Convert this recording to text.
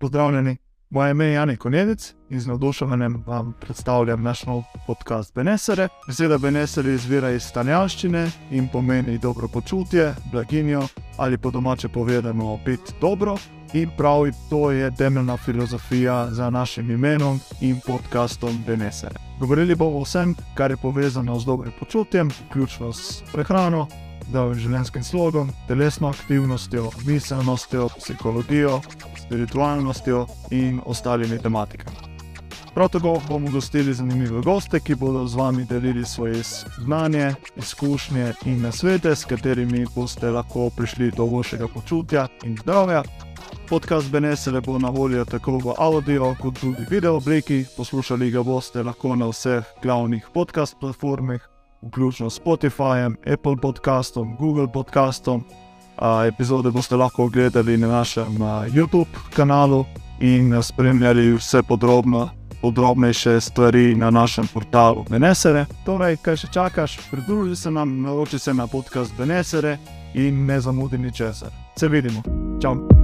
Pozdravljeni, moje ime je Jani Konjec in z navdušenjem vam predstavljam naš nov podcast Benesere. Beseda Benesere izvira iz stanjalščine in pomeni dobro počutje, blaginjo ali po domače povedano biti dobro. In prav to je temeljna filozofija za našim imenom in podcastom Benesere. Govorili bomo o vsem, kar je povezano z dobrim počutjem, vključno s prehrano, zdravim življenjskim slogom, telesno aktivnostjo, miselnostjo, psihologijo, spiritualnostjo in ostalimi tematikami. Prav tako bomo gostili zanimive goste, ki bodo z vami delili svoje znanje, izkušnje in nasvete, s katerimi boste lahko prišli do boljšega počutja in zdravja. Podcast Benesele bo na voljo tako v audio, kot tudi video obliki. Poslušali ga boste lahko na vseh glavnih podcast platformah, vključno s Spotifyjem, Apple podcastom, Google podcastom. A, epizode boste lahko ogledali na našem a, YouTube kanalu in a, spremljali vse podrobno, podrobnejše stvari na našem portalu Benesere. Torej, kaj še čakaš, pridruži se nam, naroči se na podcast Benesere in ne zamudi ničesar. Se vidimo. Čau!